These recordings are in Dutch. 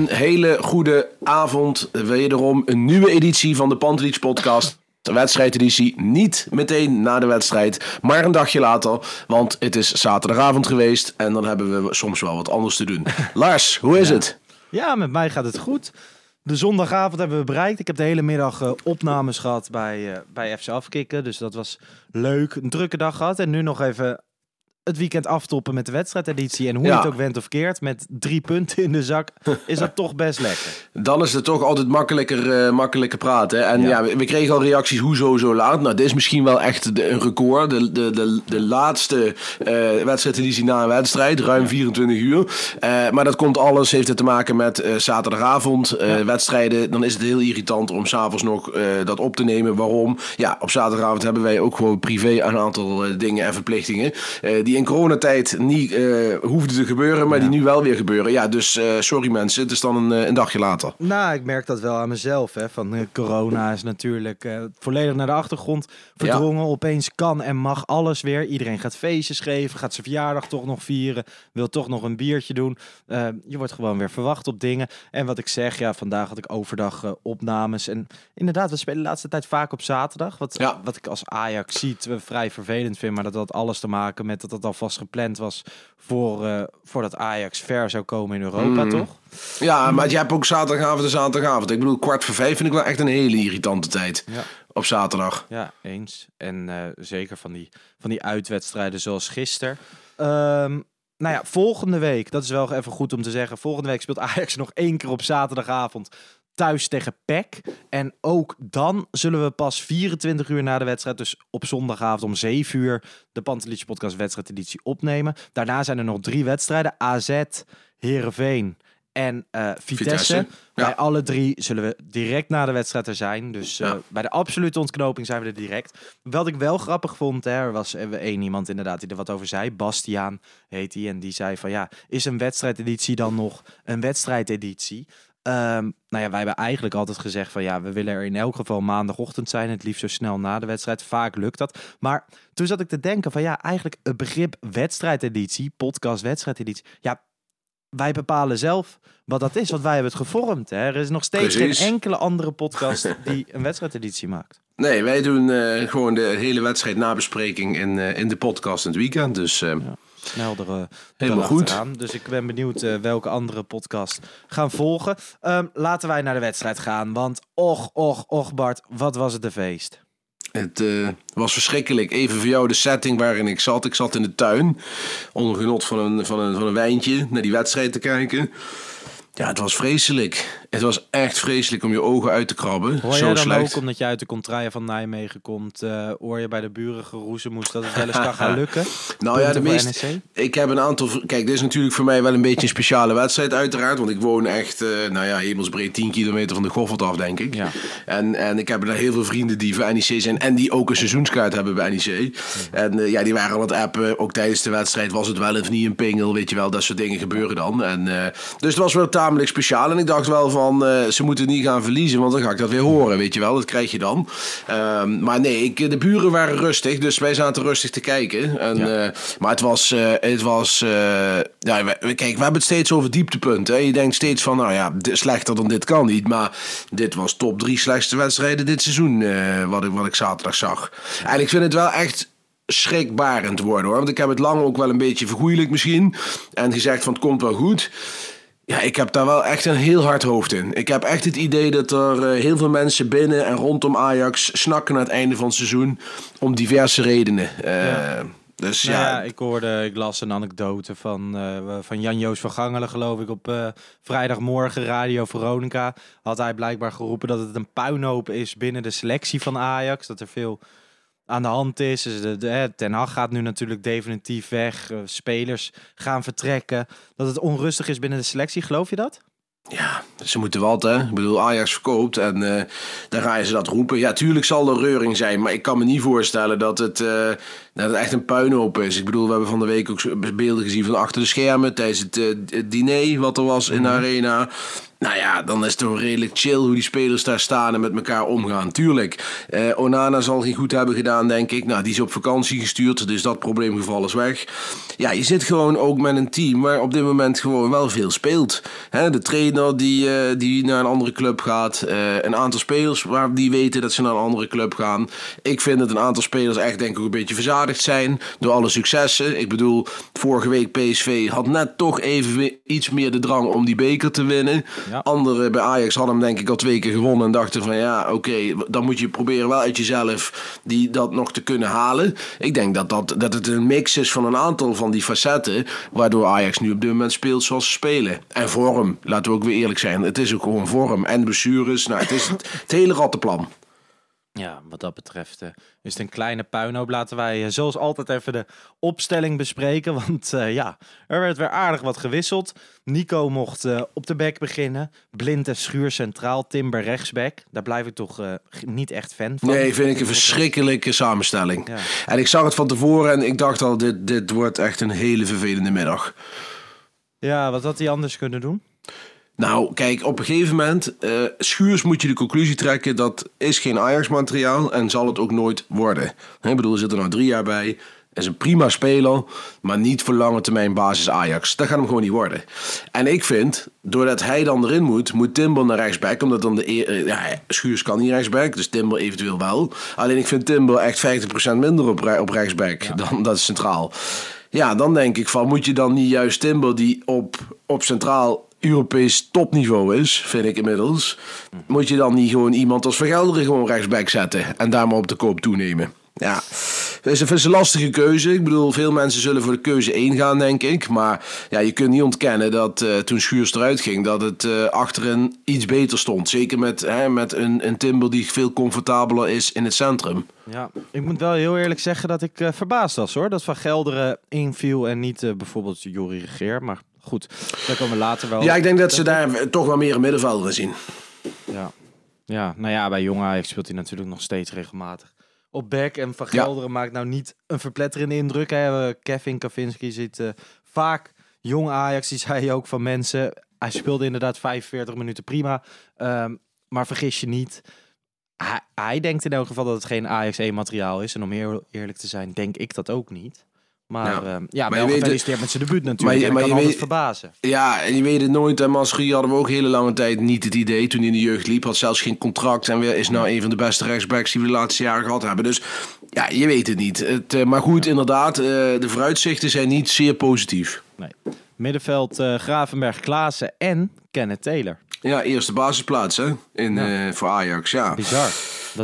Een hele goede avond. Wederom een nieuwe editie van de Pantelich podcast. De wedstrijdeditie niet meteen na de wedstrijd, maar een dagje later. Want het is zaterdagavond geweest en dan hebben we soms wel wat anders te doen. Lars, hoe is het? Ja, met mij gaat het goed. De zondagavond hebben we bereikt. Ik heb de hele middag eh, opnames gehad bij, eh, bij FC Afkikken. Dus dat was leuk. Een drukke dag gehad. En nu nog even het weekend aftoppen met de wedstrijdeditie. En hoe Ja. je het ook went of keert, met drie punten in de zak, is dat toch best lekker. Dan is het toch altijd makkelijker, eh, makkelijker praten. En ja, we, we kregen al reacties, hoezo zo laat? Nou, dit is misschien wel echt de, een record. De, de, de, de laatste eh wedstrijdeditie na een wedstrijd, ruim 24 uur. Eh, maar dat komt alles, heeft het te maken met zaterdagavond wedstrijden. Dan is het heel irritant om s'avonds nog dat op te nemen. Waarom? Ja, op zaterdagavond hebben wij ook gewoon privé een aantal dingen en verplichtingen. die in coronatijd niet eh, hoefden te gebeuren, maar die nu wel weer gebeuren. Ja, dus eh, sorry mensen, het is dan een, eh, een dagje later. Nou, ik merk dat wel aan mezelf. Hè. Van corona is natuurlijk volledig naar de achtergrond verdrongen. Opeens kan en mag alles weer. Iedereen gaat feestjes geven, gaat zijn verjaardag toch nog vieren, wil toch nog een biertje doen. Je wordt gewoon weer verwacht op dingen. En wat ik zeg, ja, vandaag had ik overdag opnames. En inderdaad, we spelen de laatste tijd vaak op zaterdag. Wat, Ja. wat ik als Ajax ziet vrij vervelend vind. Maar dat had alles te maken met dat het alvast gepland was voor, eh, voordat Ajax ver zou komen in Europa, toch? Ja, maar je hebt ook zaterdagavond en zaterdagavond. Ik bedoel, kwart voor vijf vind ik wel echt een hele irritante tijd. Ja. Op zaterdag. Ja, eens. En eh, zeker van die, van die uitwedstrijden zoals gisteren. Ehm, nou ja, volgende week, dat is wel even goed om te zeggen. Volgende week speelt Ajax nog één keer op zaterdagavond thuis tegen PEC. En ook dan zullen we pas 24 uur na de wedstrijd, dus op zondagavond om 7 uur, de Pantelich Podcast wedstrijdeditie opnemen. Daarna zijn er nog drie wedstrijden. AZ, Heerenveen en eh, Vitesse. Vitesse, ja. Bij alle drie zullen we direct na de wedstrijd er zijn. Dus eh, Ja. bij de absolute ontknoping zijn we er direct. Wat ik wel grappig vond, hè, er was er één iemand inderdaad die er wat over zei. Bastiaan heet hij. En die zei van ja, is een wedstrijdeditie dan nog een wedstrijdeditie? Ehm, nou ja, wij hebben eigenlijk altijd gezegd van ja, we willen er in elk geval maandagochtend zijn. Het liefst zo snel na de wedstrijd. Vaak lukt dat. Maar toen zat ik te denken van ja, eigenlijk het begrip wedstrijdeditie, podcast wedstrijdeditie. Ja, wij bepalen zelf wat dat is, want wij hebben het gevormd. Hè? Er is nog steeds Precies. geen enkele andere podcast die een wedstrijdeditie maakt. Nee, wij doen eh, gewoon de hele wedstrijd nabespreking in, eh, in de podcast in het weekend. Dus eh, Snel er, eh, Helemaal goed. Dus ik ben benieuwd eh, welke andere podcast gaan volgen. Ehm, laten wij naar de wedstrijd gaan, want och, och, och Bart, wat was het een feest. het eh, was verschrikkelijk. Even voor jou de setting waarin ik zat. Ik zat in de tuin, onder genot van een, van een, van een wijntje, naar die wedstrijd te kijken. Ja, het was vreselijk. Het was echt vreselijk om je ogen uit te krabben. Hoor Zo dan slecht. ook, omdat je uit de contraille van Nijmegen komt, eh hoor je bij de buren geroezen moest dat het wel eens kan gaan lukken? Nou ja, de meeste. Ik heb een aantal. Kijk, dit is natuurlijk voor mij wel een beetje een speciale wedstrijd, uiteraard. Want ik woon echt, eh, nou ja, hemelsbreed 10 kilometer van de Goffert af, denk ik. Ja. En, en ik heb daar heel veel vrienden die voor NEC zijn. En die ook een seizoenskaart hebben bij NEC. En eh, ja, die waren aan het appen. Ook tijdens de wedstrijd was het wel of niet een pingel. Weet je wel, dat soort dingen gebeuren dan. En, dus het was wel gezamenlijk speciaal. En ik dacht wel van, eh, ze moeten niet gaan verliezen, want dan ga ik dat weer horen, weet je wel. Dat krijg je dan. Ehm, maar nee, ik, de buren waren rustig, dus wij zaten rustig te kijken. En, eh, maar het was, eh, het was ja, we- kijk, we hebben het steeds over dieptepunten. Hè. Je denkt steeds van, nou ja, slechter dan dit kan niet. Maar dit was top drie slechtste wedstrijden dit seizoen, wat, ik, wat ik zaterdag zag. En ik vind het wel echt schrikbarend worden hoor. Want ik heb het lang ook wel een beetje vergoeilijk misschien. En gezegd van het komt wel goed. Ja, ik heb daar wel echt een heel hard hoofd in. Ik heb echt het idee dat er eh, heel veel mensen binnen en rondom Ajax snakken naar het einde van het seizoen. Om diverse redenen. Eh, Dus Nou ja, ja, ik hoorde, ik las een anekdote van, eh, van Jan-Joos van Gangelen, geloof ik, op vrijdagmorgen Radio Veronica. Had hij blijkbaar geroepen dat het een puinhoop is binnen de selectie van Ajax. Dat er veel aan de hand is. Dus de, Ten Hag gaat nu natuurlijk definitief weg. eh, spelers gaan vertrekken. Dat het onrustig is binnen de selectie. Geloof je dat? Ja, ze moeten wat, hè. Ik bedoel, Ajax verkoopt en eh dan gaan ze dat roepen. Ja, tuurlijk zal er reuring zijn, maar ik kan me niet voorstellen dat het, eh, dat het echt een puinhoop is. Ik bedoel, we hebben van de week ook beelden gezien van achter de schermen tijdens het, het diner wat er was in de arena. Nou ja, dan is het toch redelijk chill hoe die spelers daar staan en met elkaar omgaan. Tuurlijk, eh, Onana zal geen goed hebben gedaan, denk ik. Nou, die is op vakantie gestuurd, dus dat probleemgeval is weg. Ja, je zit gewoon ook met een team waar op dit moment gewoon wel veel speelt. De trainer die, eh, die naar een andere club gaat. eh, een aantal spelers waar die weten dat ze naar een andere club gaan. Ik vind dat een aantal spelers echt denk ik een beetje verzadigd zijn door alle successen. Ik bedoel, vorige week PSV had net toch even iets meer de drang om die beker te winnen. Ja. Anderen bij Ajax hadden hem denk ik al twee keer gewonnen en dachten van ja, oké, dan moet je proberen wel uit jezelf die, dat nog te kunnen halen. Ik denk dat, dat, dat het een mix is van een aantal van die facetten, waardoor Ajax nu op dit moment speelt zoals ze spelen. En vorm, laten we ook weer eerlijk zijn, het is ook gewoon vorm. En blessures, nou het is het, het hele rattenplan. Ja, wat dat betreft eh, is het een kleine puinhoop. Laten wij eh, zoals altijd even de opstelling bespreken. Want eh, ja, er werd weer aardig wat gewisseld. Nico mocht op de back beginnen. Blind en Schuur centraal. Timber rechtsback. Daar blijf ik toch niet echt fan van. Nee, vind ik een verschrikkelijke samenstelling. Ja. En ik zag het van tevoren en ik dacht al, dit, dit wordt echt een hele vervelende middag. Ja, wat had hij anders kunnen doen? Nou, kijk, op een gegeven moment, eh, Schuurs moet je de conclusie trekken, dat is geen Ajax-materiaal en zal het ook nooit worden. Ik bedoel, er zit er nou drie jaar bij, is een prima speler, maar niet voor lange termijn basis Ajax. Dat gaat hem gewoon niet worden. En ik vind, doordat hij dan erin moet, moet Timber naar rechtsback, omdat dan de, e- eh, ja, Schuurs kan niet rechtsback, dus Timber eventueel wel. Alleen ik vind Timber echt 50% minder op, op rechtsback dan dat is centraal. Ja, dan denk ik van, moet je dan niet juist Timber die op, op centraal Europees topniveau is, vind ik inmiddels. Moet je dan niet gewoon iemand als Vergelderen gewoon rechtsback zetten en daar maar op de koop toenemen? Ja, het is, een lastige keuze. Ik bedoel, veel mensen zullen voor de keuze 1 gaan, denk ik. Maar ja, je kunt niet ontkennen dat eh, toen Schuurs eruit ging, dat het eh, achterin iets beter stond. Zeker met, hè, met een, een Timber die veel comfortabeler is in het centrum. Ja, ik moet wel heel eerlijk zeggen dat ik eh, verbaasd was hoor. Dat Van Gelderen inviel en niet bijvoorbeeld Jori Regeer. Maar goed, daar komen we later wel Ja, ik denk dat ze daar toch wel meer een middenvelder in zien. Ja. ja, nou ja, bij Jong Ajax speelt hij natuurlijk nog steeds regelmatig. Op back en Van Ja. Gelderen maakt nou niet een verpletterende indruk. Hè. Kevin Kavinski zit eh, vaak Jong Ajax, die zei je ook van mensen. Hij speelde inderdaad 45 minuten prima. Ehm, maar vergis je niet, hij, hij denkt in elk geval dat het geen Ajax 1 materiaal is. En om heel eerlijk te zijn, denk ik dat ook niet. Maar Ja. ja, ja Maar wel je weet- gefeliciteerd met zijn debuut natuurlijk. Maar je- en maar kan je weet- verbazen. Ja, en je weet het nooit. En Masri hadden we ook hele lange tijd niet het idee. Toen hij in de jeugd liep, had zelfs geen contract. En weer is nou een van de beste rechtsbacks die we de laatste jaren gehad hebben. Dus ja, je weet het niet. Het, eh, maar goed, inderdaad, eh, de vooruitzichten zijn niet zeer positief. Nee. Middenveld eh, Gravenberg, Klaassen en Kenneth Taylor. Ja, eerste basisplaats hè, in, voor Ajax. Ja. Bizar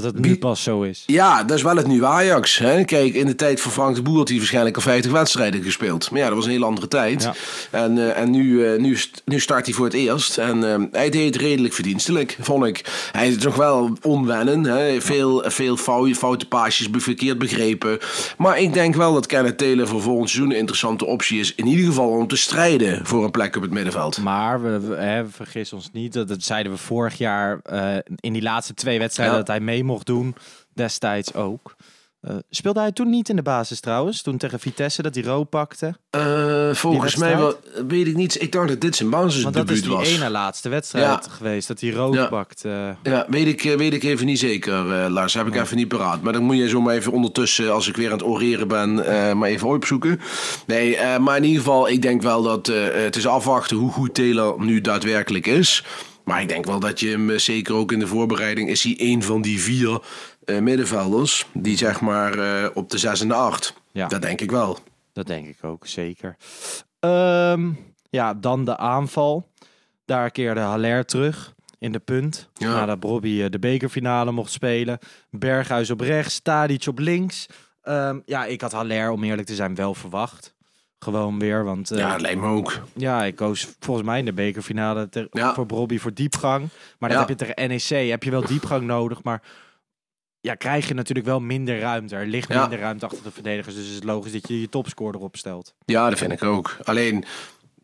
dat het nu pas zo is. Ja, dat is wel het nieuwe Ajax. Hè? Kijk, in de tijd van Frank de Boer had hij waarschijnlijk al 50 wedstrijden gespeeld. Maar ja, dat was een hele andere tijd. Ja. En, eh, en nu, eh, nu, nu start hij voor het eerst. En eh, hij deed het redelijk verdienstelijk, vond ik. Hij is nog wel onwennen. Hè? Veel, veel fou- foute paasjes, verkeerd begrepen. Maar ik denk wel dat Kenneth Taylor voor volgend seizoen een interessante optie is. In ieder geval om te strijden voor een plek op het middenveld. Maar we, we- hè, vergis ons niet, dat, dat zeiden we vorig jaar eh, in die laatste twee wedstrijden Ja. dat hij mee mocht doen. Destijds ook. Eh, speelde hij toen niet in de basis trouwens? Toen tegen Vitesse dat hij rood pakte? Eh, volgens mij wel, wedstrijd? weet ik niet. Ik dacht dat dit zijn Want dat is basisdebuut die was. ene laatste wedstrijd Ja. geweest. Dat hij rood Ja. pakte. Ja, weet ik, eh, weet ik even niet zeker, eh, Lars. Heb ik even niet paraat. Maar dan moet je zo maar even ondertussen, als ik weer aan het oreren ben, eh, maar even opzoeken. Nee, eh, maar in ieder geval, ik denk wel dat eh, het is afwachten hoe goed Taylor nu daadwerkelijk is. Maar ik denk wel dat je hem, eh, zeker ook in de voorbereiding, is hij een van die vier eh, middenvelders. Die zeg maar eh, op de 6 en de 8. Ja. Dat denk ik wel. Dat denk ik ook, zeker. Ehm, ja, dan de aanval. Daar keerde Haller terug in de punt. Ja. Nadat Bobby eh, de bekerfinale mocht spelen. Berghuis op rechts, Tadic op links. Ehm, ja, ik had Haller, om eerlijk te zijn, wel verwacht. Gewoon weer, want eh, Ja, lijkt me ook. ja, ik koos volgens mij in de bekerfinale ter- Ja. voor Bobby voor diepgang. Maar dat Ja. heb je tegen NEC, heb je wel diepgang nodig, maar ja, krijg je natuurlijk wel minder ruimte. Er ligt Ja. minder ruimte achter de verdedigers, dus is het logisch dat je je topscorer opstelt. Ja, dat vind ik ook. Alleen,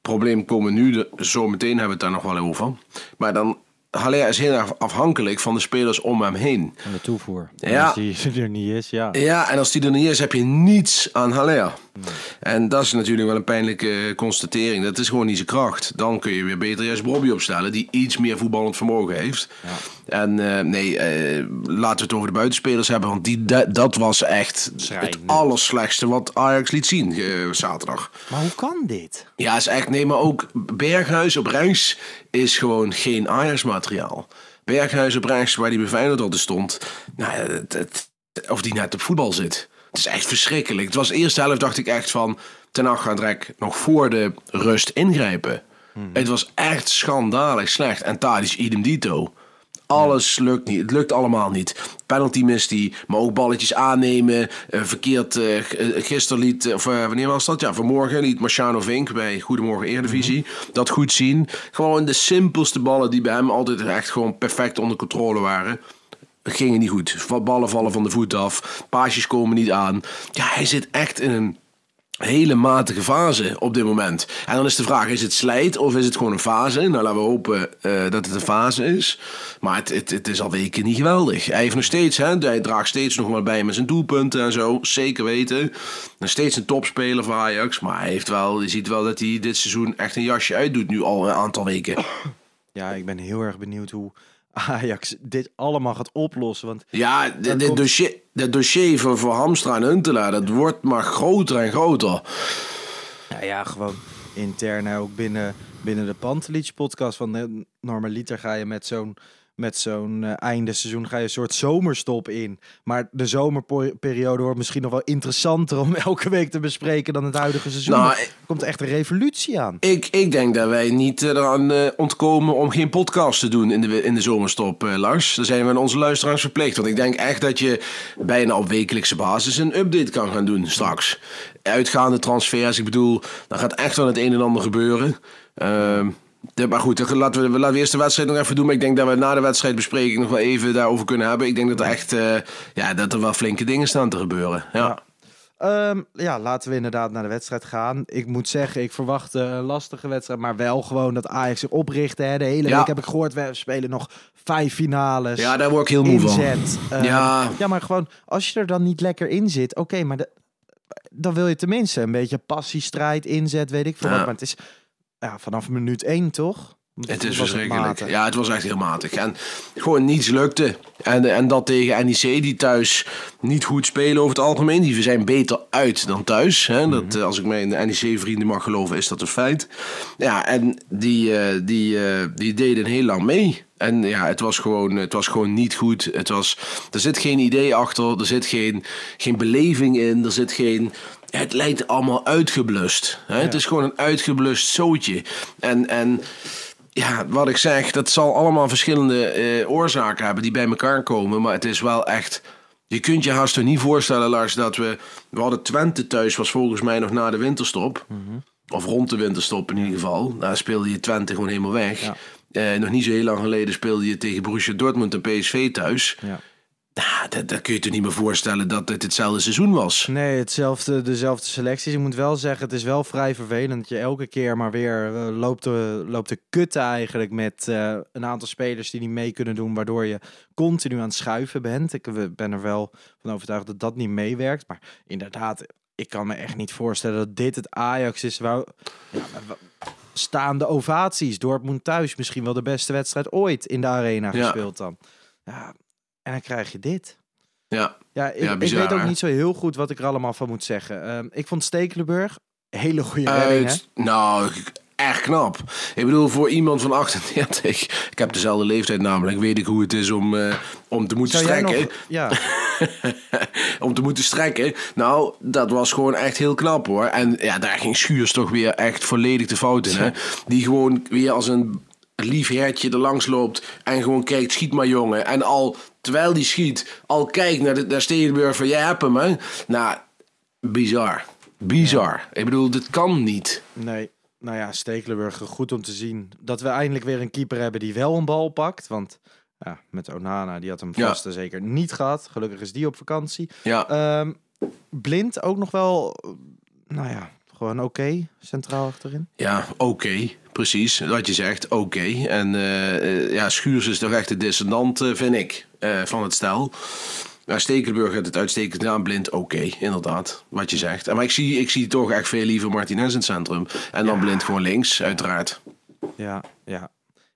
probleem komen nu, de, zo meteen hebben we het daar nog wel over. Maar dan, Haller is heel erg afhankelijk van de spelers om hem heen. Aan de toevoer. Ja. Als die er niet is, ja. Ja, en als die er niet is, heb je niets aan Haller. En dat is natuurlijk wel een pijnlijke eh, constatering. Dat is gewoon niet zijn kracht. Dan kun je weer beter juist Bobby opstellen, die iets meer voetballend vermogen heeft. En eh, nee, eh, laten we het over de buitenspelers hebben, want die, dat, dat was echt het Schrijnend. allerslechtste wat Ajax liet zien eh, zaterdag. Maar hoe kan dit? Ja, is echt. Nee, maar ook Berghuis op rechts is gewoon geen Ajax-materiaal. Berghuis op rechts, waar die bij Feyenoord altijd stond. Nou, het, het- of die net op voetbal zit. Het is echt verschrikkelijk. Het was de eerste helft, dacht ik echt van. Ten Hag gaat direct nog voor de rust ingrijpen. Het was echt schandalig slecht. En Tadic idem dito. Alles lukt niet. Het lukt allemaal niet. Penalty mist hij. Maar ook balletjes aannemen. Eh, verkeerd. eh, gisteren liet. Of wanneer was dat? Ja, vanmorgen liet Marciano Vink bij Goedemorgen Eredivisie. Dat goed zien. Gewoon de simpelste ballen die bij hem altijd echt gewoon perfect onder controle waren. Gingen niet goed. Ballen vallen van de voet af. Paasjes komen niet aan. Ja, hij zit echt in een hele matige fase op dit moment. En dan is de vraag, is het slijt of is het gewoon een fase? Nou, laten we hopen eh, dat het een fase is. Maar het, het, het is al weken niet geweldig. Hij heeft nog steeds, hè, hij draagt steeds nog wel bij met zijn doelpunten en zo. Zeker weten. Nog steeds een topspeler voor Ajax. Maar hij heeft wel, je ziet wel dat hij dit seizoen echt een jasje uitdoet nu al een aantal weken. Ja, ik ben heel erg benieuwd hoe Ajax dit allemaal gaat oplossen. Want Ja, dit, Dan dit komt- dossier, dit dossier voor, voor Hamstra en Huntelaar, dat wordt maar groter en groter. Ja, ja, gewoon intern ook binnen, binnen de Pantelich podcast van normaliter ga je met zo'n met zo'n eh, einde seizoen ga je een soort zomerstop in. Maar de zomerperiode wordt misschien nog wel interessanter om elke week te bespreken dan het huidige seizoen. Nou, er komt echt een revolutie aan. Ik, ik denk dat wij niet eraan eh, ontkomen om geen podcast te doen in de, in de zomerstop, eh, Lars. Daar zijn we aan onze luisteraars verplicht. Want ik denk echt dat je bijna op wekelijkse basis een update kan gaan doen straks. Uitgaande transfers, ik bedoel, dan gaat echt wel het een en ander gebeuren. Ehm, de- maar goed, dan laten we, laten we eerst de wedstrijd nog even doen. Maar ik denk dat we na de wedstrijdbespreking nog wel even daarover kunnen hebben. Ik denk dat er echt eh, ja, dat er wel flinke dingen staan te gebeuren. Ja. Ja. Ehm, ja, laten we inderdaad naar de wedstrijd gaan. Ik moet zeggen, ik verwacht eh, een lastige wedstrijd. Maar wel gewoon dat Ajax zich opricht. Hè. De hele Ja. week heb ik gehoord, we spelen nog vijf finales. ja, daar word ik heel moe van. inzet. Ehm, Ja. ja, maar gewoon als je er dan niet lekker in zit, oké, maar de- dan wil je tenminste een beetje passie, strijd, inzet, weet ik veel Ja. wat. Maar het is ja, vanaf minuut één toch? Het is verschrikkelijk. ja, het was echt heel matig. En gewoon niets lukte. En, en dat tegen NEC, die thuis niet goed spelen over het algemeen. Die zijn beter uit dan thuis. Hè? Dat, eh, als ik mijn NEC-vrienden mag geloven, is dat een feit. Ja, en die, eh, die, eh, die deden heel lang mee. En ja, het was gewoon, het was gewoon niet goed. Het was, er zit geen idee achter. Er zit geen, geen beleving in. Er zit geen... Het lijkt allemaal uitgeblust. Hè? Het is gewoon een uitgeblust zootje. En, en ja, wat ik zeg, dat zal allemaal verschillende eh, oorzaken hebben die bij elkaar komen. Maar het is wel echt. Je kunt je haast toch niet voorstellen, Lars, dat we. We hadden Twente thuis, was volgens mij nog na de winterstop. Of rond de winterstop in ieder geval. Daar speelde je Twente gewoon helemaal weg. Ja. Eh, nog niet zo heel lang geleden speelde je tegen Borussia Dortmund en PSV thuis. Ja. Nou, dat, dat kun je toch niet meer voorstellen dat het hetzelfde seizoen was. Nee, hetzelfde, dezelfde selecties. Ik moet wel zeggen, het is wel vrij vervelend dat je elke keer maar weer eh, loopt, te, loopt te kutten eigenlijk met eh, een aantal spelers die niet mee kunnen doen, waardoor je continu aan het schuiven bent. Ik ben er wel van overtuigd dat dat niet meewerkt. Maar inderdaad, ik kan me echt niet voorstellen dat dit het Ajax is waar... Ja, staande ovaties, Dortmund thuis, misschien wel de beste wedstrijd ooit in de arena Ja. gespeeld dan. Ja, en dan krijg je dit. Ja, Ja, ik, Ja, ik bizar, weet ook hè? niet zo heel goed wat ik er allemaal van moet zeggen. Ehm, ik vond Stekelenburg hele goede redding, hè? Uit, nou, echt knap. Ik bedoel, voor iemand van 38, ik heb dezelfde leeftijd namelijk, weet ik hoe het is om, eh, om te moeten Zou strekken. nog... Ja, om te moeten strekken. Nou, dat was gewoon echt heel knap hoor. En ja, daar ging Schuurs toch weer echt volledig de fout in. Hè? Die gewoon weer als een lief hertje er langs loopt en gewoon kijkt, schiet maar jongen. En al, terwijl die schiet, al kijkt naar, de, naar van, jij hebt hem hè. Nou, bizar. Bizar. Ik bedoel, dit kan niet. nee. Nou ja, Stekelenburg, goed om te zien dat we eindelijk weer een keeper hebben die wel een bal pakt. Want ja, met Onana, die had hem Ja. vast en zeker niet gehad. Gelukkig is die op vakantie. Ja, Ehm, blind ook nog wel, nou ja, gewoon oké, centraal achterin. ja oké. Precies, wat je zegt, oké. En eh, eh, ja, Schuurs is toch echt de dissonant, eh, vind ik, van het stel. Ja, Stekelenburg had het uitstekend gedaan, blind, oké, inderdaad, wat je zegt. Maar ik zie, ik zie toch echt veel liever Martinez in het centrum. En dan blind gewoon links, uiteraard. Ja, ja.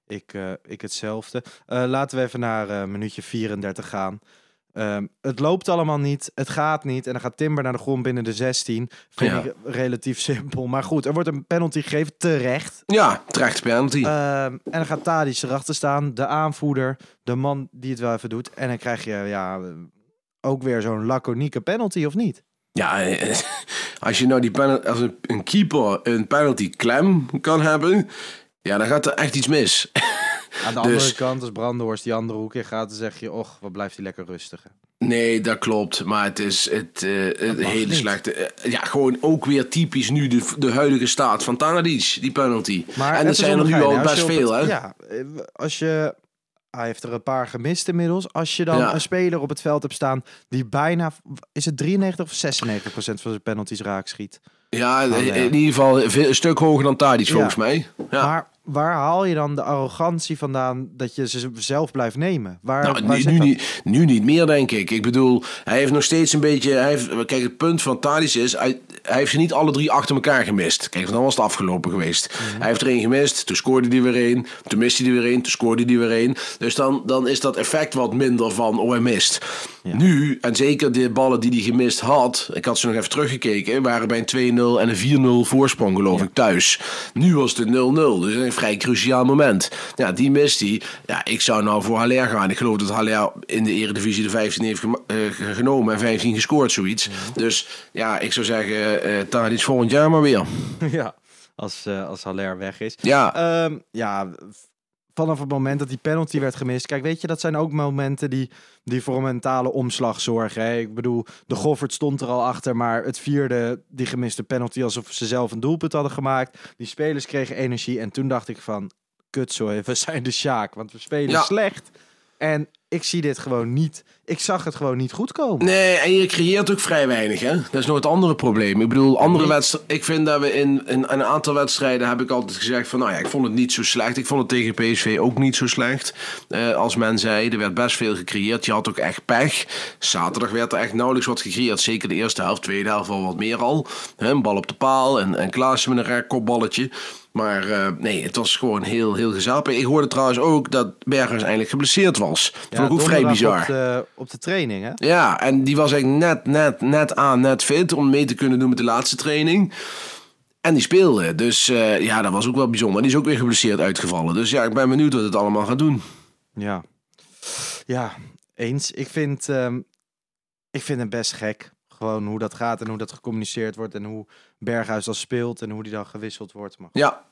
Ik, ik hetzelfde. Laten we even naar eh, minuutje 34 gaan. Ehm, het loopt allemaal niet. Het gaat niet. En dan gaat Timber naar de grond binnen de 16. Vind Ja. ik relatief simpel. Maar goed, er wordt een penalty gegeven. Terecht. Ja, terecht penalty. Ehm, en dan gaat Tadic erachter staan. De aanvoerder. De man die het wel even doet. En dan krijg je ja, ook weer zo'n laconieke penalty, of niet? Ja, eh, als je nou die penalty, als een, een keeper een penalty klem kan hebben, ja, dan gaat er echt iets mis. Aan de Dus- andere kant, als Brandenhorst die andere hoek in gaat, dan zeg je... Och, wat blijft hij lekker rustig. hè. Nee, dat klopt. Maar het is het, eh, het hele niet. slechte. eh, ja, gewoon ook weer typisch nu de, de huidige staat van Tadic, die penalty. en dat zijn er nu al best veel, hè? Ja, eh, als je... Hij heeft er een paar gemist inmiddels. Als je dan Ja. een speler op het veld hebt staan die bijna... Is het 93 of 96 procent van zijn penalties raak schiet? Ja, in, ieder geval veel- een stuk hoger dan Tadic, Ja. volgens mij. Ja. Maar waar haal je dan de arrogantie vandaan dat je ze zelf blijft nemen? Waar, Nou, waar nu, nu, niet, nu niet meer, denk ik. Ik bedoel, hij heeft nog steeds een beetje... Hij heeft, kijk, het punt van Tadic is... Hij, hij heeft ze niet alle drie achter elkaar gemist. Kijk, dan was het afgelopen geweest. Mhm. Hij heeft er één gemist, toen scoorde hij weer één. Toen miste hij er weer één, toen scoorde hij weer één. Dus dan, dan is dat effect wat minder van, oh, hij mist. Nu, en zeker de ballen die hij gemist had... Ik had ze nog even teruggekeken... waren bij een 2-0 en een 4-0 voorsprong, geloof ik, thuis. Nu was het 0-0, dus vrij cruciaal moment. Ja, die mist hij. Ja, ik zou nou voor Haller gaan. Ik geloof dat Haller in de eredivisie de 15 heeft eh, genomen en 15 gescoord, zoiets. Dus ja, ik zou zeggen, eh Tadic volgend jaar maar weer. ja, als, eh als Haller weg is. Ja, Ehm, ja, vanaf het moment dat die penalty werd gemist. Kijk, weet je, dat zijn ook momenten die, die voor een mentale omslag zorgen. Hè? Ik bedoel, de Goffert stond er al achter, maar het vierde, die gemiste penalty, alsof ze zelf een doelpunt hadden gemaakt. Die spelers kregen energie en toen dacht ik van, kutzooi, we zijn de Sjaak, want we spelen Ja. slecht. En ik zie dit gewoon niet, ik zag het gewoon niet goed komen. Nee, en je creëert ook vrij weinig, hè? Dat is nog het andere probleem. Ik bedoel, andere wedstrijden... Ik vind dat we in, in een aantal wedstrijden heb ik altijd gezegd van... Nou ja, ik vond het niet zo slecht. Ik vond het tegen PSV ook niet zo slecht. Eh, als men zei, er werd best veel gecreëerd. Je had ook echt pech. Zaterdag werd er echt nauwelijks wat gecreëerd. Zeker de eerste helft, tweede helft wel wat meer al. Een bal op de paal en, en Klaassen met een raar kopballetje. Maar eh, nee, het was gewoon heel, heel gezellig. Ik hoorde trouwens ook dat Bergers eindelijk geblesseerd was. Dat vond ik ook vrij bizar. Op de, op de training, hè? Ja, en die was eigenlijk net, net, net aan, net fit om mee te kunnen doen met de laatste training. En die speelde. Dus eh, ja, dat was ook wel bijzonder. Die is ook weer geblesseerd uitgevallen. Dus ja, ik ben benieuwd wat het allemaal gaat doen. Ja. Ja, eens. Ik vind, ehm, ik vind het best gek. Gewoon hoe dat gaat en hoe dat gecommuniceerd wordt. En hoe Berghuis dan speelt en hoe die dan gewisseld wordt. Maar Ja,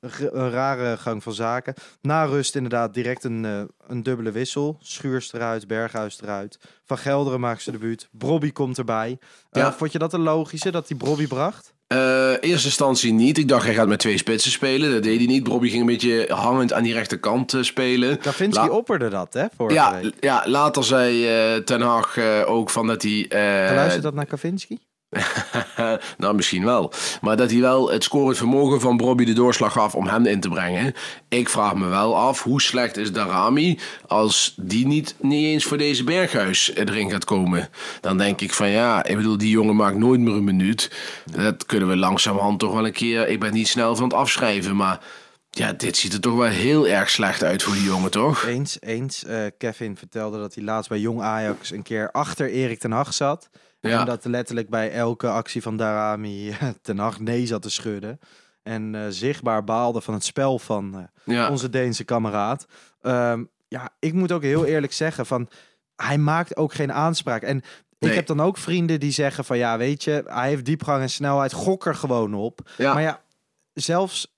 een, rare gang van zaken. Na rust inderdaad direct een, eh, een dubbele wissel. Schuurs eruit, Berghuis eruit. Van Gelderen maakt zijn debuut. Brobby komt erbij. Eh. Vond je dat een logische, dat die Brobby bracht? Eh, eerste instantie niet. Ik dacht, hij gaat met twee spitsen spelen. Dat deed hij niet. Bobby ging een beetje hangend aan die rechterkant eh, spelen. Kavinski La- opperde dat, hè, vorige ja, week. ja, later zei Ten Hag ook van dat hij... eh, Luistert dat naar Kavinski? nou, misschien wel. Maar dat hij wel het scorend vermogen van Bobby de doorslag gaf om hem in te brengen. Ik vraag me wel af, hoe slecht is Darami als die niet, niet eens voor deze Berghuis erin gaat komen? Dan denk ik van ja, ik bedoel, die jongen maakt nooit meer een minuut. Dat kunnen we langzamerhand toch wel een keer... Ik ben niet snel van het afschrijven, maar... Ja, dit ziet er toch wel heel erg slecht uit voor die jongen, toch? Eens, eens. Eh, Kevin vertelde dat hij laatst bij Jong Ajax een keer achter Erik ten Hag zat. Ja. En dat letterlijk bij elke actie van Darami ten Hag nee zat te schudden. En eh, zichtbaar baalde van het spel van eh, Ja. onze Deense kameraad. Ehm, ja, ik moet ook heel eerlijk zeggen van... Hij maakt ook geen aanspraak. En ik heb dan ook vrienden die zeggen van... Ja, weet je, hij heeft diepgang en snelheid. Gok er gewoon op. Ja. Maar ja, zelfs...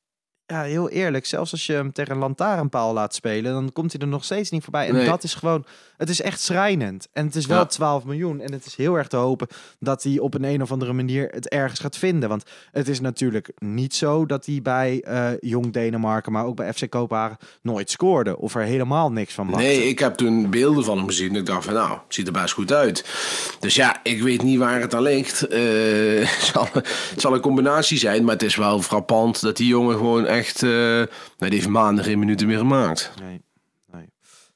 Ja, heel eerlijk. Zelfs als je hem tegen een lantaarnpaal laat spelen... dan komt hij er nog steeds niet voorbij. En Nee. dat is gewoon... Het is echt schrijnend. En het is wel Ja. 12 miljoen. En het is heel erg te hopen dat hij op een, een of andere manier het ergens gaat vinden. Want het is natuurlijk niet zo dat hij bij eh, Jong Denemarken... maar ook bij FC Kopenhagen nooit scoorde. Of er helemaal niks van maakte. Nee, ik heb toen beelden van hem gezien. En ik dacht van, nou, het ziet er best goed uit. Dus ja, ik weet niet waar het aan ligt. Eh, het, zal, het zal een combinatie zijn, maar het is wel frappant dat die jongen gewoon echt... eh nou, die heeft maanden geen minuten meer gemaakt. Nee, nee.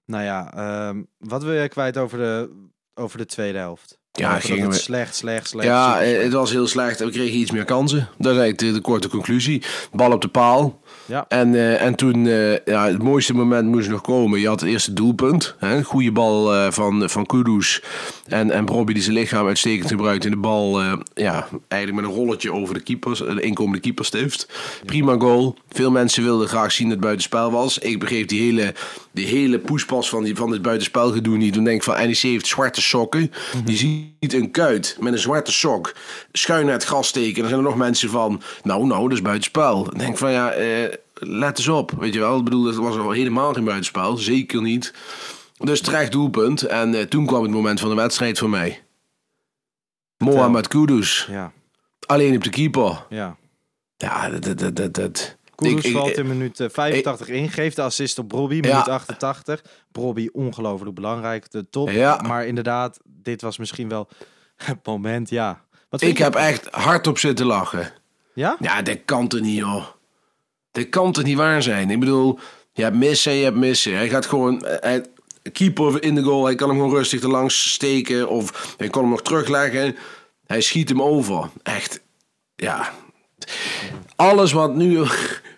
Nou ja, ehm, wat wil jij kwijt over de, over de tweede helft? Ja, gingen het we- slecht, slecht, slecht. Ja, eh, slecht. het was heel slecht. We kregen iets meer kansen. Dat is eigenlijk de, de korte conclusie. Bal op de paal. Ja. En, eh, en toen, eh, ja, het mooiste moment moest nog komen. Je had het eerste doelpunt. Hè? Goede bal eh, van, van Kudus. En, en Bobby die zijn lichaam uitstekend gebruikt in de bal. ja, eigenlijk met een rolletje over de keepers, de inkomende keeperstift. Prima goal. Veel mensen wilden graag zien dat het buitenspel was. Ik begreep die hele, die hele poespas van, die, van dit buitenspelgedoe niet. Toen denk ik van NEC heeft zwarte sokken. Die ziet een kuit met een zwarte sok schuin naar het gras steken. En dan zijn er nog mensen van, nou, nou, dat is buitenspel. Dan denk ik van, ja, eh, let eens op. Weet je wel, ik bedoel, het was al helemaal geen buitenspel. Zeker niet. Dus terecht doelpunt. En eh, toen kwam het moment van de wedstrijd voor mij. Mohamed Kudus. Ja, Alleen op de keeper. ja. Ja, dat... dat, dat, dat, Ik- ik- valt in minuut eh, 85 in, geeft de assist op Brobby, Ja. minuut 88. Brobby ongelooflijk belangrijk, de top. Ja. Maar inderdaad, dit was misschien wel het moment, ja. Wat Ik heb echt hardop zitten lachen. Ja? Ja, dat kan toch niet, joh. Dat kan toch niet waar zijn? Ik bedoel, je hebt missen en je hebt missen. Hij gaat gewoon... eh, Hij, keeper in de goal, hij kan hem gewoon rustig erlangs steken. Of hij kan hem nog terugleggen. Hij schiet hem over. Echt, ja. Alles wat nu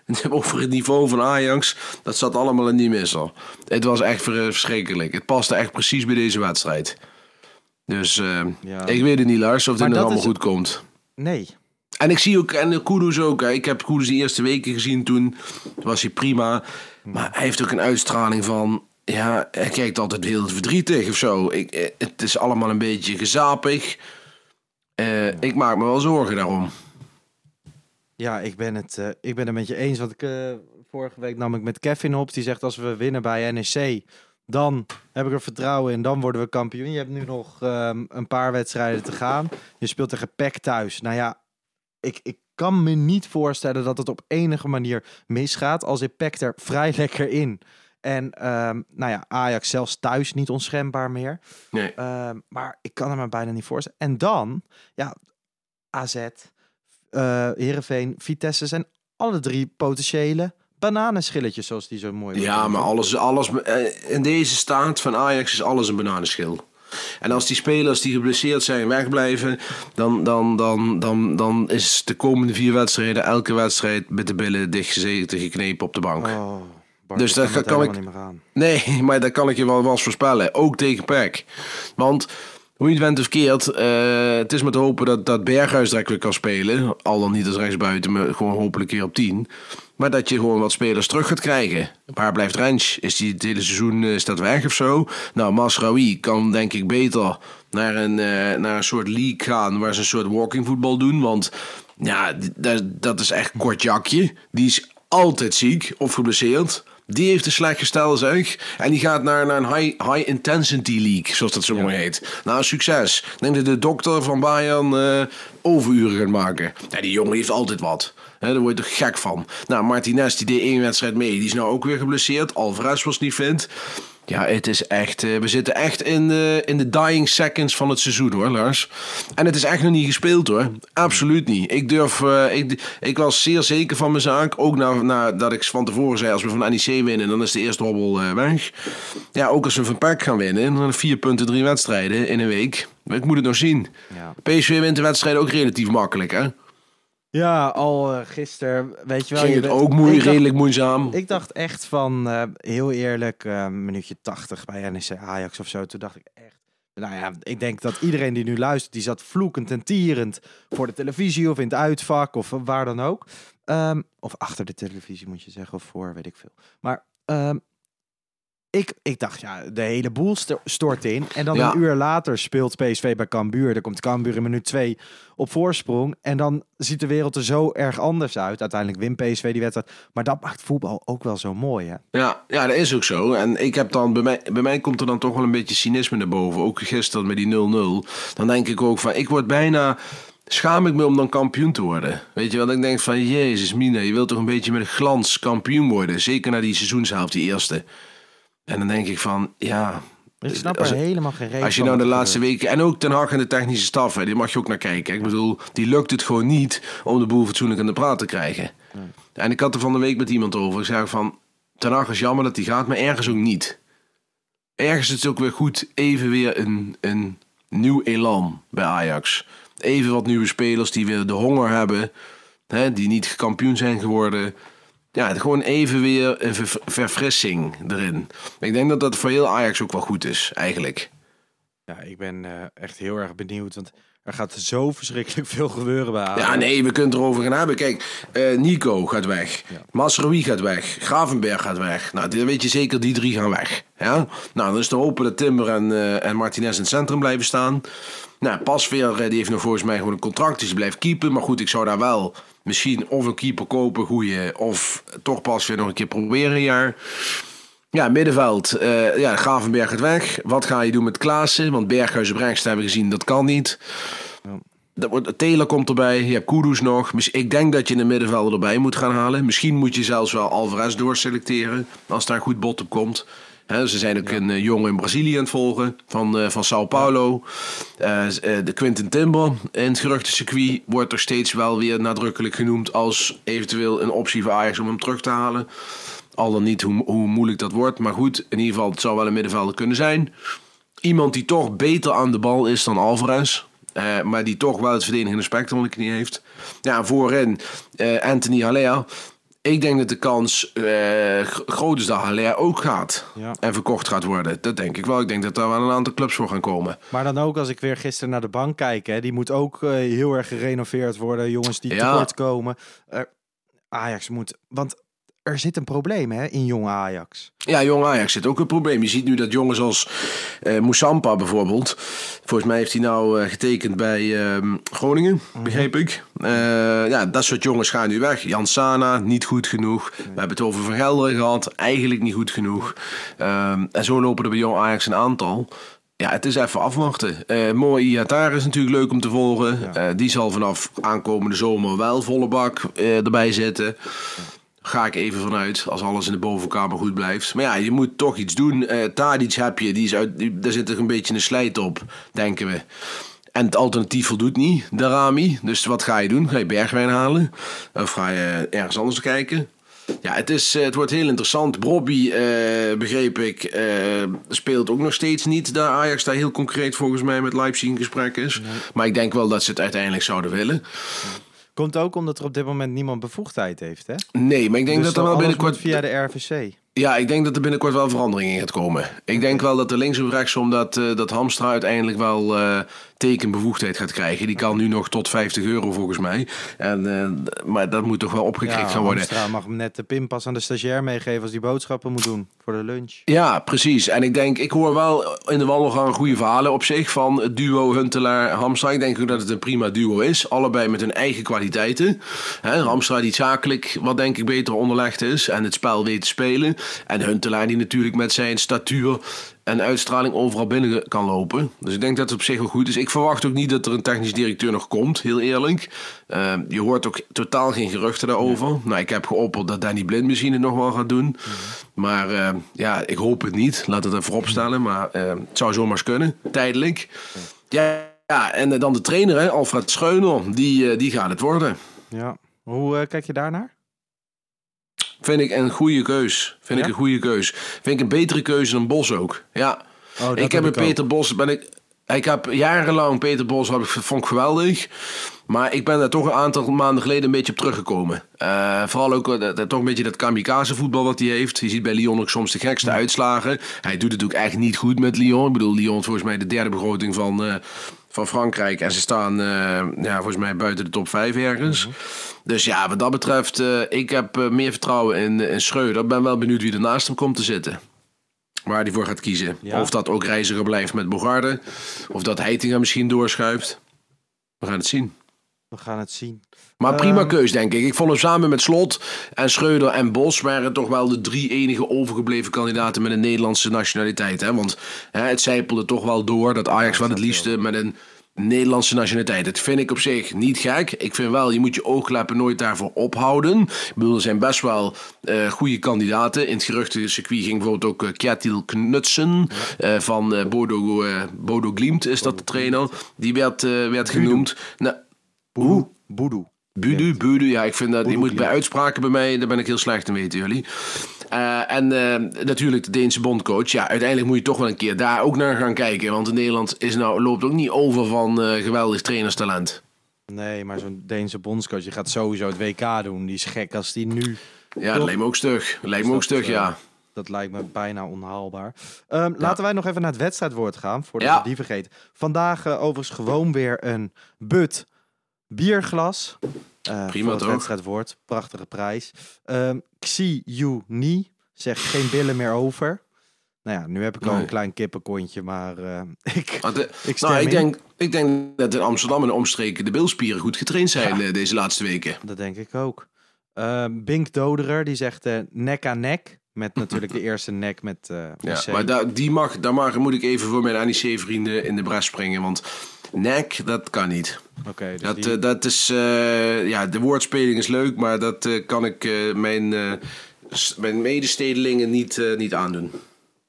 over het niveau van Ajax, dat zat allemaal in die misser. Het was echt ver- verschrikkelijk. Het paste echt precies bij deze wedstrijd. Dus eh, Ja. ik weet het niet, Lars, of dit nog allemaal is- goed komt. Nee. En ik zie ook, en Kudus ook. Hè. Ik heb Kudus de eerste weken gezien toen. Was hij prima. Maar hij heeft ook een uitstraling van. Ja, hij kijkt altijd heel verdrietig of zo. Ik, eh, het is allemaal een beetje gezapig. Eh, Ik maak me wel zorgen daarom. Ja, ik ben het, eh, ik ben het met je eens. Want ik, eh, vorige week nam ik met Kevin op. Die zegt als we winnen bij NEC, dan heb ik er vertrouwen in. Dan worden we kampioen. Je hebt nu nog ehm, een paar wedstrijden te gaan. Je speelt tegen PEC thuis. Nou ja, ik, ik kan me niet voorstellen dat het op enige manier misgaat. Als zit PEC er vrij lekker in. En ehm, nou ja, Ajax zelfs thuis niet onschendbaar meer. Nee. Ehm, maar ik kan het me bijna niet voorstellen. En dan, ja, AZ, eh Heerenveen, Vitesse zijn alle drie potentiële bananenschilletjes, zoals die zo mooi Ja, maar alles, alles eh, in deze staat van Ajax is alles een bananenschil. En als die spelers die geblesseerd zijn wegblijven, dan, dan, dan, dan, dan is de komende vier wedstrijden elke wedstrijd met de billen dichtgezeten geknepen op de bank. Oh, Bart, Dus dat kan kan ik- niet meer aan. Nee, maar dat kan ik je wel eens voorspellen. Ook tegen PEC. Want hoe het went of keert, eh, het is maar te hopen dat, dat Berghuis direct weer kan spelen. Al dan niet als rechtsbuiten, maar gewoon hopelijk keer op 10. Maar dat je gewoon wat spelers terug gaat krijgen. Waar blijft Rens? Is die het hele seizoen eh, staat weg of zo? Nou, Masraoui kan denk ik beter naar een, eh, naar een soort league gaan waar ze een soort walking voetbal doen. Want ja, dat, dat is echt kort jakje. Die is altijd ziek of geblesseerd. Die heeft een slecht gestel, zeg. En die gaat naar, naar een high, high intensity league, zoals dat zo mooi heet. Nou, succes. Denk dat de dokter van Bayern eh, overuren gaat maken. Ja, die jongen heeft altijd wat. Hè, daar word je toch gek van. Nou, Martinez die deed één wedstrijd mee. Die is nou ook weer geblesseerd. Alvarez was niet fit. Ja, het is echt. eh, we zitten echt in de, in de dying seconds van het seizoen hoor, Lars. En het is echt nog niet gespeeld hoor. Absoluut niet. Ik durf. eh, ik, ik was zeer zeker van mijn zaak. Ook na, nadat ik van tevoren zei: als we van NEC winnen, dan is de eerste hobbel eh, weg. Ja, ook als we van PAC gaan winnen, dan vier punten, drie wedstrijden in een week. Ik moet het nog zien. Ja. PSV wint de wedstrijd ook relatief makkelijk, hè? Ja, al eh, gisteren, weet je wel. Ging je het bent- ook moeilijk, dacht- redelijk moeizaam. Ik dacht echt van, eh, heel eerlijk, eh minuutje 80 bij NEC Ajax of zo. Toen dacht ik echt, nou ja, ik denk dat iedereen die nu luistert, die zat vloekend en tierend voor de televisie of in het uitvak of waar dan ook. Ehm, of achter de televisie moet je zeggen, of voor, weet ik veel. Maar ehm, ik, ik dacht, ja, de hele boel sto- stort in. En dan Ja. een uur later speelt PSV bij Cambuur. Dan komt Cambuur in minuut 2 op voorsprong. En dan ziet de wereld er zo erg anders uit. Uiteindelijk wint PSV die wedstrijd. Maar dat maakt voetbal ook wel zo mooi, hè? Ja, ja, dat is ook zo. En ik heb dan, bij mij, bij mij komt er dan toch wel een beetje cynisme naar boven. Ook gisteren met die 0-0. Dan denk ik ook van, ik word bijna, schaam ik me om dan kampioen te worden. Weet je wel, ik denk van, jezus mina, je wilt toch een beetje met glans kampioen worden. Zeker na die seizoenshelft, die eerste. En dan denk ik van, ja... Ik snap als- er helemaal geen reden Als je nou de laatste weken... En ook Ten Hag en de technische staf, hè, die mag je ook naar kijken. Ik bedoel, die lukt het gewoon niet om de boel fatsoenlijk aan de praat te krijgen. En ik had er van de week met iemand over. Ik zei van, Ten Hag is jammer dat hij gaat, maar ergens ook niet. Ergens is het ook weer goed, even weer een, een nieuw elan bij Ajax. Even wat nieuwe spelers die weer de honger hebben. Hè, die niet kampioen zijn geworden. Ja, gewoon even weer een ver- verfrissing erin. Ik denk dat dat voor heel Ajax ook wel goed is, eigenlijk. Ja, ik ben eh, echt heel erg benieuwd. Want er gaat zo verschrikkelijk veel gebeuren bij Ajax. Ja, nee, we kunnen het erover gaan hebben. Kijk, eh, Nico gaat weg. Masrowi gaat weg. Gravenberg gaat weg. Nou, dan weet je zeker, die drie gaan weg. Ja? Nou, dan is te hopen dat Timber en, eh, en Martinez in het centrum blijven staan. Nou, Pasveer, eh, die heeft nog volgens mij gewoon een contract. Dus die blijft keepen. Maar goed, ik zou daar wel misschien of een keeper kopen, goeie. Of toch Pasveer nog een keer proberen een jaar. Ja, middenveld. eh, ja, Gravenberg gaat weg. Wat ga je doen met Klaassen? Want Berghuis op rechts hebben we gezien, dat kan niet. Dat wordt, Taylor komt erbij, je hebt Kudus nog. Ik denk dat je een middenvelder erbij moet gaan halen. Misschien moet je zelfs wel Alvarez doorselecteren, als daar een goed bot op komt. Ze zijn ook een eh, jongen in Brazilië aan het volgen, van, eh, van Sao Paulo. De Quinten Timber in het geruchtencircuit wordt er steeds wel weer nadrukkelijk genoemd... als eventueel een optie voor Ajax om hem terug te halen. Al dan niet hoe, hoe moeilijk dat wordt. Maar goed, in ieder geval, het zou wel een middenvelder kunnen zijn. Iemand die toch beter aan de bal is dan Alvarez. eh, maar die toch wel het verdedigende spectrum in de knie heeft. Ja, voorin eh, Anthony Haller. Ik denk dat de kans g- groot is dat Haller ook gaat. Ja. En verkocht gaat worden. Dat denk ik wel. Ik denk dat daar wel een aantal clubs voor gaan komen. Maar dan ook als ik weer gisteren naar de bank kijk, hè, die moet ook heel erg gerenoveerd worden. Jongens die Ja. tekort komen. Ajax moet, want er zit een probleem hè, in jonge Ajax. Ja, jong Ajax zit ook een probleem. Je ziet nu dat jongens als eh Moussampa bijvoorbeeld. Volgens mij heeft hij nou eh, getekend bij ehm, Groningen, begreep ik. Eh, ja, dat soort jongens gaan nu weg. Jan Sana, niet goed genoeg. We hebben het over Van Gelderen gehad, eigenlijk niet goed genoeg. Ehm, en zo lopen er bij jong Ajax een aantal. Ja, het is even afwachten. Mooi Iatar is natuurlijk leuk om te volgen. Die zal vanaf aankomende zomer wel volle bak erbij zitten. Ga ik even vanuit, als alles in de bovenkamer goed blijft. Maar ja, je moet toch iets doen. Eh Tadic heb je, die is uit, die, daar zit er een beetje een slijt op, denken we. En het alternatief voldoet niet, de Rami. Dus wat ga je doen? Ga je Bergwijn halen? Of ga je ergens anders kijken? Ja, het, is, eh, het wordt heel interessant. Brobby, eh, begreep ik, speelt ook nog steeds niet. Daar Ajax daar heel concreet volgens mij met Leipzig in gesprek is. Maar ik denk wel dat ze het uiteindelijk zouden willen. Komt ook omdat er op dit moment niemand bevoegdheid heeft. Hè? Nee, maar ik denk Dus dat er wel binnenkort... via de RVC. Ja, ik denk dat er binnenkort wel verandering in gaat komen. Ik denk wel dat er links of rechtsom dat, eh, dat Hamstra uiteindelijk wel... eh, tekenbevoegdheid gaat krijgen. Die kan nu nog tot 50 euro volgens mij. En, eh, maar dat moet toch wel opgekrikt Ja, gaan worden. Hamstra mag hem net de pinpas aan de stagiair meegeven als die boodschappen moet doen voor de lunch. Ja, precies. En ik denk, ik hoor wel in de wandelgang goede verhalen op zich van het duo Huntelaar-Hamstra. Ik denk ook dat het een prima duo is. Allebei met hun eigen kwaliteiten. Hè, Hamstra die zakelijk wat denk ik beter onderlegd is en het spel weet te spelen. En Huntelaar die natuurlijk met zijn statuur en uitstraling overal binnen kan lopen. Dus ik denk dat het op zich wel goed is. Ik verwacht ook niet dat er een technisch directeur nog komt, heel eerlijk. Eh, je hoort ook totaal geen geruchten daarover. Nou, ik heb geopperd dat Danny Blind misschien het nog wel gaat doen. Maar eh, ja, ik hoop het niet. Laat het even vooropstellen. Maar eh, het zou zomaar eens kunnen, tijdelijk. Ja, ja en eh, dan de trainer, hè, Alfred Scheuner. Die, eh, die gaat het worden. Ja. Hoe eh, kijk je daarnaar? Vind ik een goede keus. Vind Ja? ik een goede keus. Vind ik een betere keuze dan Bos ook. Ja. Oh, ik heb heb met ik Peter Bos ben ik. Ik heb jarenlang Peter Bos heb ik, vond ik geweldig. Maar ik ben daar toch een aantal maanden geleden een beetje op teruggekomen. Eh, vooral ook eh, toch een beetje dat kamikaze voetbal wat hij heeft. Je ziet bij Lyon ook soms de gekste uitslagen. Hij doet het ook echt niet goed met Lyon. Ik bedoel, Lyon is volgens mij de derde begroting van, eh, van Frankrijk. En ze staan eh, ja, volgens mij buiten de top 5 ergens. Dus ja, wat dat betreft, eh, ik heb eh, meer vertrouwen in, in Schreuder. Ik ben wel benieuwd wie er naast hem komt te zitten. Waar hij voor gaat kiezen. Ja. Of dat ook Reiziger blijft met Bogarde. Of dat Heitinga misschien doorschuift. We gaan het zien. We gaan het zien. Maar prima Ehm, keus, denk ik. Ik vond hem samen met Slot en Schreuder en Bos... waren toch wel de drie enige overgebleven kandidaten... met een Nederlandse nationaliteit. Hè? Want hè, het zijpelde toch wel door dat Ajax wel het liefste... met een Nederlandse nationaliteit. Dat vind ik op zich niet gek. Ik vind wel, je moet je oogkleppen nooit daarvoor ophouden. Ik bedoel, er zijn best wel eh goede kandidaten. In het geruchtencircuit ging bijvoorbeeld ook Kjetil Knutsen... eh, van Bodo, Bodo Glimt is dat de trainer. Die werd, werd genoemd. Nou, hoe? Boedoe. Budu, Budu, ja, ik vind dat, die moet bij uitspraken bij mij, daar ben ik heel slecht in, weten jullie. Eh, en eh, natuurlijk de Deense bondcoach. Ja, uiteindelijk moet je toch wel een keer daar ook naar gaan kijken. Want in Nederland is nou, loopt ook niet over van eh, geweldig trainerstalent. Nee, maar zo'n Deense bondscoach, die gaat sowieso het WK doen. Die is gek als die nu... Ja, dat lijkt me ook stug. Dat lijkt me ook Dus dat, stug, ja. Dat lijkt me bijna onhaalbaar. Ehm, Laten wij nog even naar het wedstrijdwoord gaan, voordat Ja. we die vergeten. Vandaag overigens gewoon weer een but bierglas. Eh, Prima, voor het toch? wedstrijdwoord. Prachtige prijs. Ehm Xi Yu Ni zegt geen billen meer over. Nou ja, nu heb ik al Nee. een klein kippenkontje, maar eh, ik, eh, ik nou, ik in. denk, ik denk dat in Amsterdam en de omstreken de bilspieren goed getraind zijn eh, deze laatste weken. Dat denk ik ook. Ehm, Bink Doderer, die zegt nek aan nek. Met natuurlijk de eerste nek met eh Ja, maar daar, die mag, daar mag, moet ik even voor mijn NEC-vrienden in de bres springen. Want nek, dat kan niet. Oké, dus Dat, die- eh, dat is, eh, ja, de woordspeling is leuk, maar dat kan ik mijn, mijn medestedelingen niet, niet aandoen.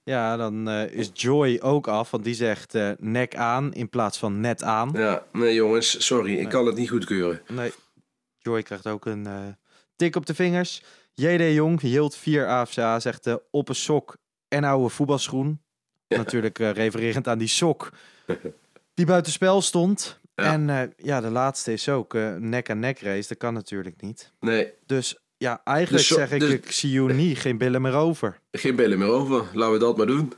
Ja, dan is Joy ook af, want die zegt nek aan in plaats van net aan. Ja, nee jongens, sorry, ik kan het niet goedkeuren. Nee, Joy krijgt ook een tik op de vingers. JD Jong, Yield 4 AFCA, zegt eh, op een sok en oude voetbalschoen. Natuurlijk eh, refererend aan die sok die buitenspel stond. Ja. En eh, ja, de laatste is ook eh, nek-aan-nek race. Dat kan natuurlijk niet. Nee, Dus ja, eigenlijk Dus zeg ik, dus- ik zie you niet, geen billen meer over. geen billen meer over. Laten we dat maar doen.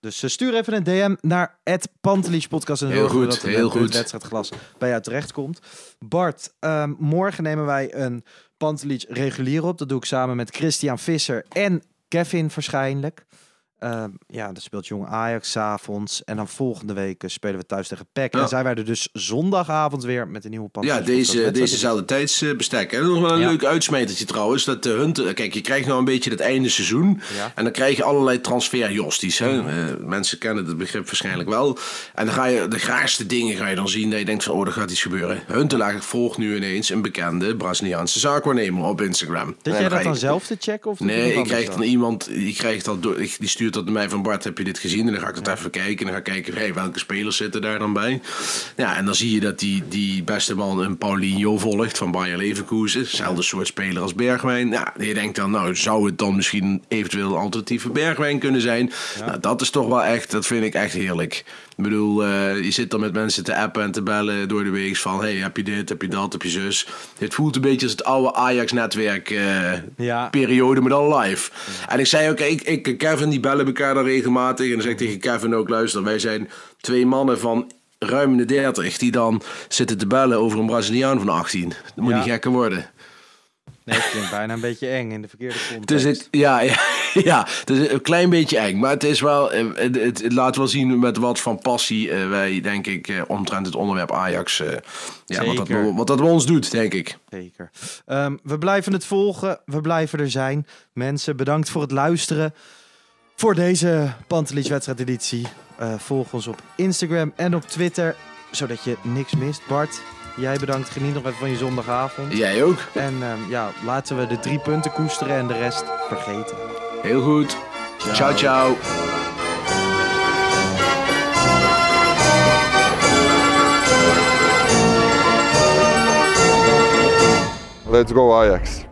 Dus stuur even een DM naar het Pantelich podcast en Heel goed, dat heel goed. wedstrijdglas bij jou terecht komt. Bart, ehm, morgen nemen wij een Pantelich regulier op. Dat doe ik samen met Christian Visser en Kevin waarschijnlijk. Ehm, ja, dan speelt Jong Ajax avonds. En dan volgende week eh, spelen we thuis tegen PEC. Ja. En zijn wij er dus zondagavond weer met een nieuwe Pantelich Ja, deze, dezezelfde tijdsbestek. En nog wel een Ja. leuk uitsmijtertje trouwens. Dat de Hunter, kijk, je krijgt nou een beetje het einde seizoen. Ja. En dan krijg je allerlei transferjosties. Hè? Eh, mensen kennen het begrip waarschijnlijk wel. En dan ga je de graagste dingen ga je dan zien. Dat je denkt van, oh, er gaat iets gebeuren. Huntelaar volgt nu ineens een bekende Braziliaanse zaakwaarnemer op Instagram. Dat jij dat dan je- zelf te checken? Of Nee, ik krijg dan iemand, die, krijgt dat door, ik- die stuurt dat naar mij van Bart, heb je dit gezien? En dan ga ik dat even kijken. En dan ga ik kijken, hey, welke spelers zitten daar dan bij? Ja, en dan zie je dat die, die beste man een Paulinho volgt van Bayer Leverkusen. Hetzelfde soort speler als Bergwijn. Ja, je denkt dan, nou, zou het dan misschien eventueel een alternatieve Bergwijn kunnen zijn? Nou, dat is toch wel echt, dat vind ik echt heerlijk. Ik bedoel, eh, je zit dan met mensen te appen en te bellen door de week van, hey, heb je dit, heb je dat, heb je zus? Het voelt een beetje als het oude Ajax-netwerk eh, Ja. periode, maar dan live. En ik zei ook, ik, ik en Kevin die bellen elkaar dan regelmatig. En dan zeg ik tegen Kevin ook, luister, wij zijn twee mannen van ruim de 30 die dan zitten te bellen over een Braziliaan van 18. Dat moet Ja. niet gekker worden. Nee, het klinkt bijna een beetje eng in de verkeerde context. Dus het, ja, ja, ja, het is een klein beetje eng. Maar het is wel, eh, het, het, het laat wel zien met wat van passie eh, wij, denk ik, eh, omtrent het onderwerp Ajax, eh, ja, wat, dat, wat dat bij ons doet, denk ik. Zeker. Ehm, we blijven het volgen. We blijven er zijn. Mensen, bedankt voor het luisteren. Voor deze Pantelich wedstrijdeditie. Volg ons op Instagram en op Twitter. Zodat je niks mist. Bart, jij bedankt. Geniet nog even van je zondagavond. Jij ook. En ehm, ja, laten we de drie punten koesteren en de rest vergeten. Heel goed. ciao. ciao. Let's go Ajax.